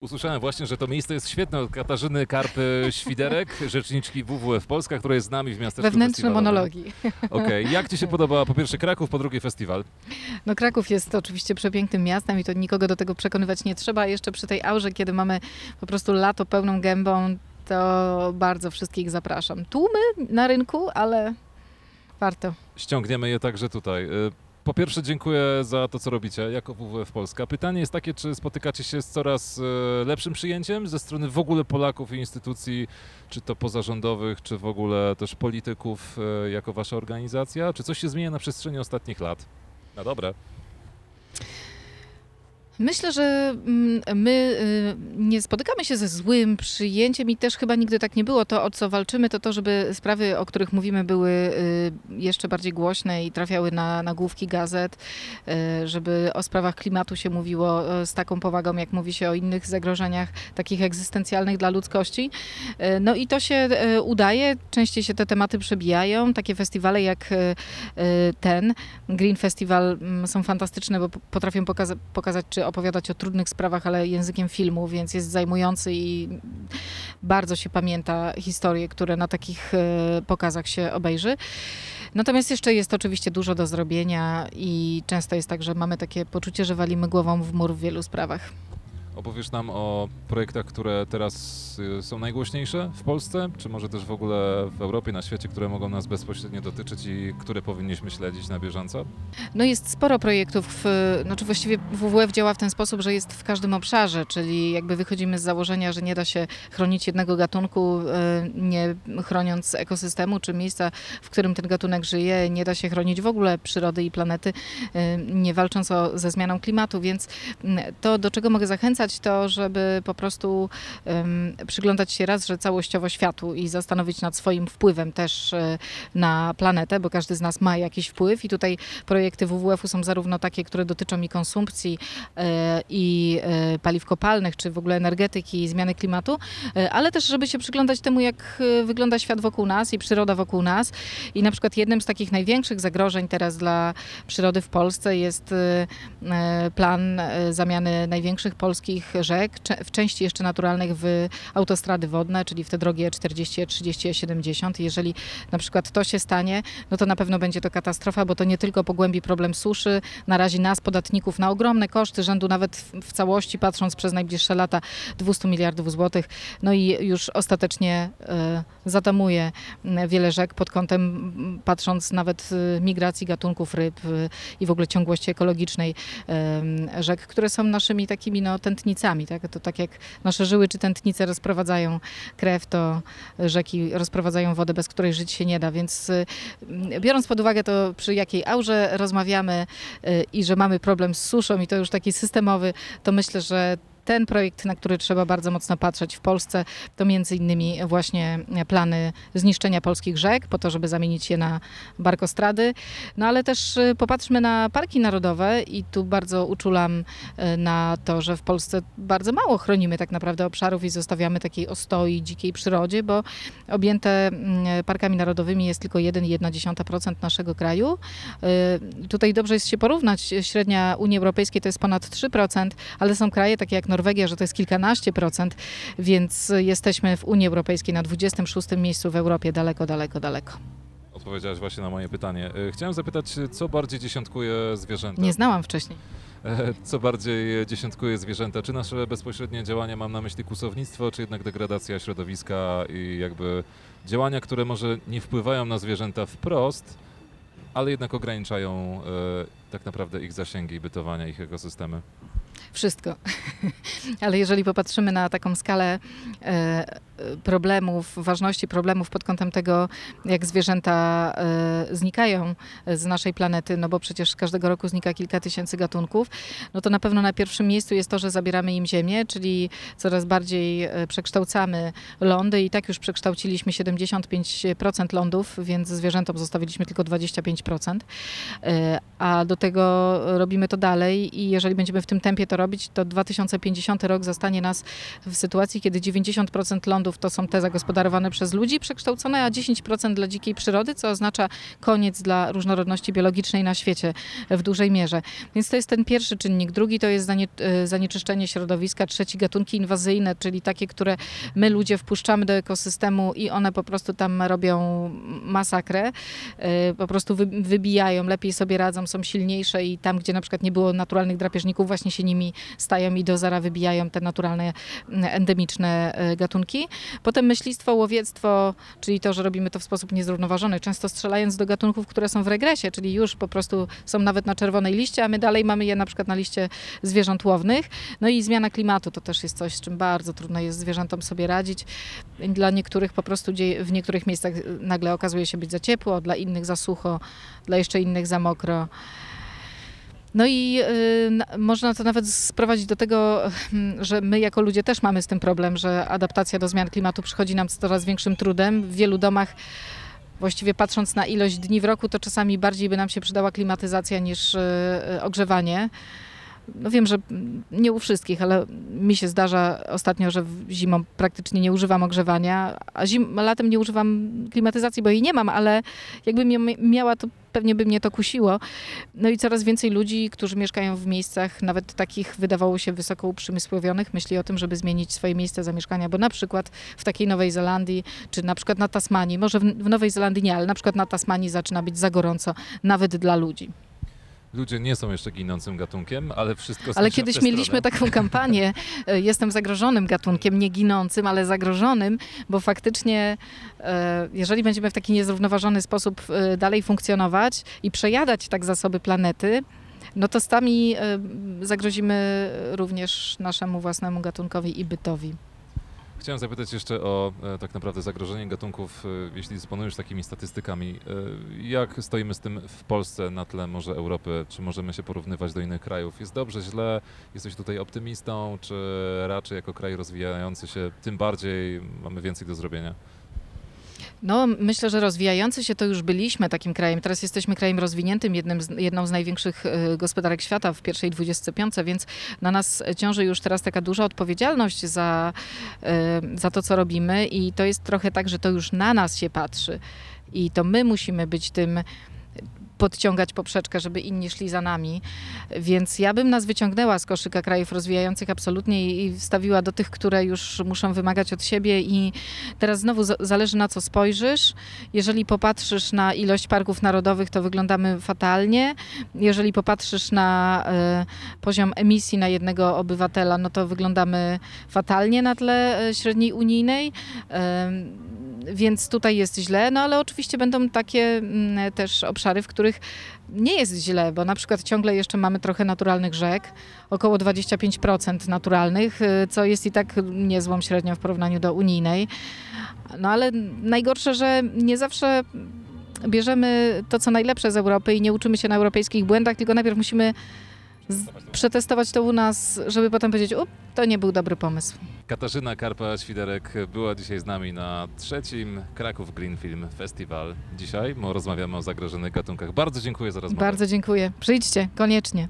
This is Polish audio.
Usłyszałem właśnie, że to miejsce jest świetne od Katarzyny Karpy-Świderek, rzeczniczki WWF Polska, która jest z nami w miasteczku Wewnętrzne festiwalowym. monologi. Okej, jak Ci się podoba po pierwsze Kraków, po drugie festiwal? No Kraków jest oczywiście przepięknym miastem i to nikogo do tego przekonywać nie trzeba. Jeszcze przy tej aurze, kiedy mamy po prostu lato pełną gębą, to bardzo wszystkich zapraszam. Tłumy na rynku, ale warto. Ściągniemy je także tutaj. Y, Po pierwsze dziękuję za to, co robicie jako WWF Polska. Pytanie jest takie, czy spotykacie się z coraz y, lepszym przyjęciem ze strony w ogóle Polaków i instytucji, czy to pozarządowych, czy w ogóle też polityków y, jako wasza organizacja? Czy coś się zmienia na przestrzeni ostatnich lat? Na dobre. Myślę, że mm, my y, nie spotykamy się ze złym przyjęciem i też chyba nigdy tak nie było. To, o co walczymy, to to, żeby sprawy, o których mówimy, były y, jeszcze bardziej głośne i trafiały na nagłówki gazet, y, żeby o sprawach klimatu się mówiło z taką powagą, jak mówi się o innych zagrożeniach takich egzystencjalnych dla ludzkości. No i to się udaje. Częściej się te tematy przebijają. Takie festiwale jak ten, Green Festival mm, są fantastyczne, bo potrafią pokaza- pokazać czy opowiadać o trudnych sprawach, ale językiem filmu, więc jest zajmujący i bardzo się pamięta historie, które na takich e, pokazach się obejrzy. Natomiast jeszcze jest oczywiście dużo do zrobienia i często jest tak, że mamy takie poczucie, że walimy głową w mur w wielu sprawach. Opowiesz nam o projektach, które teraz y, są najgłośniejsze w Polsce, czy może też w ogóle w Europie, na świecie, które mogą nas bezpośrednio dotyczyć i które powinniśmy śledzić na bieżąco? No jest sporo projektów, znaczy właściwie WWF działa w ten sposób, że jest w każdym obszarze, czyli jakby wychodzimy z założenia, że nie da się chronić jednego gatunku, y, nie chroniąc ekosystemu czy miejsca, w którym ten gatunek żyje, nie da się chronić w ogóle przyrody i planety, y, nie walcząc o, ze zmianą klimatu, więc mm, to, do czego mogę zachęcać, to żeby po prostu ym, przyglądać się raz, że całościowo światu i zastanowić nad swoim wpływem też y, na planetę, bo każdy z nas ma jakiś wpływ i tutaj projekty WWF-u są zarówno takie, które dotyczą i konsumpcji e, i e, paliw kopalnych, czy w ogóle energetyki i zmiany klimatu, e, ale też, żeby się przyglądać temu, jak e, wygląda świat wokół nas i przyroda wokół nas. I na przykład jednym z takich największych zagrożeń teraz dla przyrody w Polsce jest e, e, plan e, zamiany największych polskich rzek, cze- w części jeszcze naturalnych, w autostrady wodne, czyli w te drogie 40, 30, 70. Jeżeli na przykład to się stanie, no to na pewno będzie to katastrofa, bo to nie tylko pogłębi problem suszy, narazi nas, podatników, na ogromne koszty rzędu nawet w, całości, patrząc przez najbliższe lata 200 miliardów złotych. No i już ostatecznie e, zatamuje wiele rzek pod kątem, patrząc nawet e, migracji gatunków ryb e, i w ogóle ciągłości ekologicznej rzek, które są naszymi takimi no, tętnicami. Tak? To tak jak nasze żyły czy tętnice rozprowadzają krew, to rzeki rozprowadzają wodę, bez której żyć się nie da. Więc y, biorąc pod uwagę to, przy jakiej aurze rozmawiamy y, i że mamy problem z suszą i to już taki systemowy, to myślę, że ten projekt, na który trzeba bardzo mocno patrzeć w Polsce, to między innymi właśnie plany zniszczenia polskich rzek, po to, żeby zamienić je na barkostrady. No ale też y, popatrzmy na parki narodowe i tu bardzo uczulam y, na to, że w Polsce bardzo mało chronimy tak naprawdę obszarów i zostawiamy takiej ostoi dzikiej przyrodzie, bo objęte mm, parkami narodowymi jest tylko 1,1% naszego kraju. Y, Tutaj dobrze jest się porównać. Średnia Unii Europejskiej to jest ponad 3%, ale są kraje takie jak Norwegia, że to jest kilkanaście procent, więc jesteśmy w Unii Europejskiej na 26 miejscu w Europie, daleko, daleko, daleko. Odpowiedziałaś właśnie na moje pytanie. Y, Chciałem zapytać, co bardziej dziesiątkuje zwierzęta? Nie znałam wcześniej. E, Co bardziej dziesiątkuje zwierzęta? Czy nasze bezpośrednie działania, mam na myśli kłusownictwo, czy jednak degradacja środowiska i jakby działania, które może nie wpływają na zwierzęta wprost, ale jednak ograniczają e, tak naprawdę ich zasięgi i bytowania, ich ekosystemy? Wszystko. Ale jeżeli popatrzymy na taką skalę e, problemów, ważności problemów pod kątem tego, jak zwierzęta e, znikają z naszej planety, no bo przecież każdego roku znika kilka tysięcy gatunków, no to na pewno na pierwszym miejscu jest to, że zabieramy im ziemię, czyli coraz bardziej e, przekształcamy lądy i tak już przekształciliśmy 75% lądów, więc zwierzętom zostawiliśmy tylko 25%. E, A do tego robimy to dalej i jeżeli będziemy w tym tempie to robić, to 2050 rok zastanie nas w sytuacji, kiedy 90% lądów to są te zagospodarowane przez ludzi przekształcone, a 10% dla dzikiej przyrody, co oznacza koniec dla różnorodności biologicznej na świecie w dużej mierze. Więc to jest ten pierwszy czynnik. Drugi to jest e, zanieczyszczenie środowiska. Trzeci gatunki inwazyjne, czyli takie, które my ludzie wpuszczamy do ekosystemu i one po prostu tam robią masakrę. E, Po prostu wy, wybijają, lepiej sobie radzą, są silniejsze i tam, gdzie na przykład nie było naturalnych drapieżników, właśnie się nimi stają i do zera wybijają te naturalne, endemiczne e, gatunki. Potem myślistwo, łowiectwo, czyli to, że robimy to w sposób niezrównoważony, często strzelając do gatunków, które są w regresie, czyli już po prostu są nawet na czerwonej liście, a my dalej mamy je na przykład na liście zwierząt łownych. No i zmiana klimatu to też jest coś, z czym bardzo trudno jest zwierzętom sobie radzić. Dla niektórych po prostu w niektórych miejscach nagle okazuje się być za ciepło, dla innych za sucho, dla jeszcze innych za mokro. No i y, na- można to nawet sprowadzić do tego, hmm, że my jako ludzie też mamy z tym problem, że adaptacja do zmian klimatu przychodzi nam z coraz większym trudem. W wielu domach, właściwie patrząc na ilość dni w roku, to czasami bardziej by nam się przydała klimatyzacja niż y, y, ogrzewanie. No wiem, że nie u wszystkich, ale mi się zdarza ostatnio, że zimą praktycznie nie używam ogrzewania, a zim, latem nie używam klimatyzacji, bo jej nie mam, ale jakbym ją miała, to pewnie by mnie to kusiło. No i coraz więcej ludzi, którzy mieszkają w miejscach nawet takich wydawało się wysoko uprzemysłowionych, myśli o tym, żeby zmienić swoje miejsce zamieszkania, bo na przykład w takiej Nowej Zelandii, czy na przykład na Tasmanii, może w Nowej Zelandii nie, ale na przykład na Tasmanii zaczyna być za gorąco, nawet dla ludzi. Ludzie nie są jeszcze ginącym gatunkiem, ale wszystko Ale kiedyś mieliśmy stronę. taką kampanię, e, jestem zagrożonym gatunkiem, nie ginącym, ale zagrożonym, bo faktycznie e, jeżeli będziemy w taki niezrównoważony sposób e, dalej funkcjonować i przejadać tak zasoby planety, no to stami e, zagrozimy również naszemu własnemu gatunkowi i bytowi. Chciałem zapytać jeszcze o e, tak naprawdę zagrożenie gatunków, e, jeśli dysponujesz takimi statystykami. E, jak stoimy z tym w Polsce na tle może Europy? Czy możemy się porównywać do innych krajów? Jest dobrze, źle? Jesteś tutaj optymistą, czy raczej jako kraj rozwijający się tym bardziej mamy więcej do zrobienia? No, myślę, że rozwijający się to już byliśmy takim krajem. Teraz jesteśmy krajem rozwiniętym, jednym z, jedną z największych e, gospodarek świata w pierwszej 25, więc na nas ciąży już teraz taka duża odpowiedzialność za, e, za to, co robimy i to jest trochę tak, że to już na nas się patrzy i to my musimy być tym podciągać poprzeczkę, żeby inni szli za nami. Więc ja bym nas wyciągnęła z koszyka krajów rozwijających absolutnie i wstawiła do tych, które już muszą wymagać od siebie i teraz znowu za- zależy na co spojrzysz. Jeżeli popatrzysz na ilość parków narodowych, to wyglądamy fatalnie. Jeżeli popatrzysz na e, poziom emisji na jednego obywatela, no to wyglądamy fatalnie na tle e, średniej unijnej. Em, więc tutaj jest źle, no ale oczywiście będą takie mm, też obszary, w których nie jest źle, bo na przykład ciągle jeszcze mamy trochę naturalnych rzek, około 25% naturalnych, y, co jest i tak niezłą średnią w porównaniu do unijnej. No ale najgorsze, że nie zawsze bierzemy to, co najlepsze z Europy i nie uczymy się na europejskich błędach, tylko najpierw musimy przetestować to u nas, żeby potem powiedzieć, up, to nie był dobry pomysł. Katarzyna Karpa-Świderek była dzisiaj z nami na trzecim Kraków Green Film Festival. Dzisiaj rozmawiamy o zagrożonych gatunkach. Bardzo dziękuję za rozmowę. Bardzo dziękuję. Przyjdźcie, koniecznie.